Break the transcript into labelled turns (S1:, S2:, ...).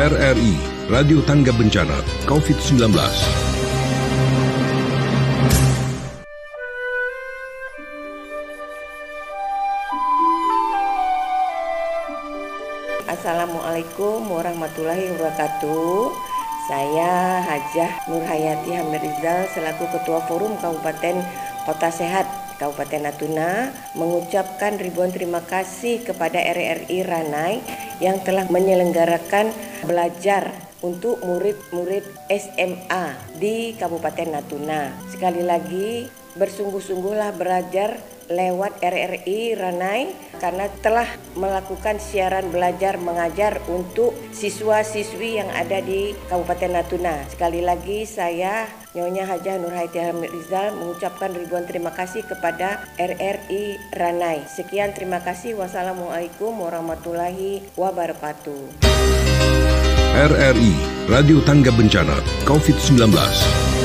S1: RRI Radio Tangga Bencana COVID-19.
S2: Assalamualaikum warahmatullahi wabarakatuh. Saya Hajah Nur Hayati Hamid Rizal selaku Ketua Forum Kabupaten Kota Sehat Kabupaten Natuna mengucapkan ribuan terima kasih kepada RRI Ranai yang telah menyelenggarakan belajar untuk murid-murid SMA di Kabupaten Natuna. Sekali lagi bersungguh-sungguhlah belajar lewat RRI Ranai karena telah melakukan siaran belajar mengajar untuk siswa-siswi yang ada di Kabupaten Natuna. Sekali lagi saya Nyonya Hajah Nur Haiti Hamid Rizal mengucapkan ribuan terima kasih kepada RRI Ranai. Sekian terima kasih. Wassalamualaikum warahmatullahi wabarakatuh.
S1: RRI Radio Tangga Bencana COVID-19.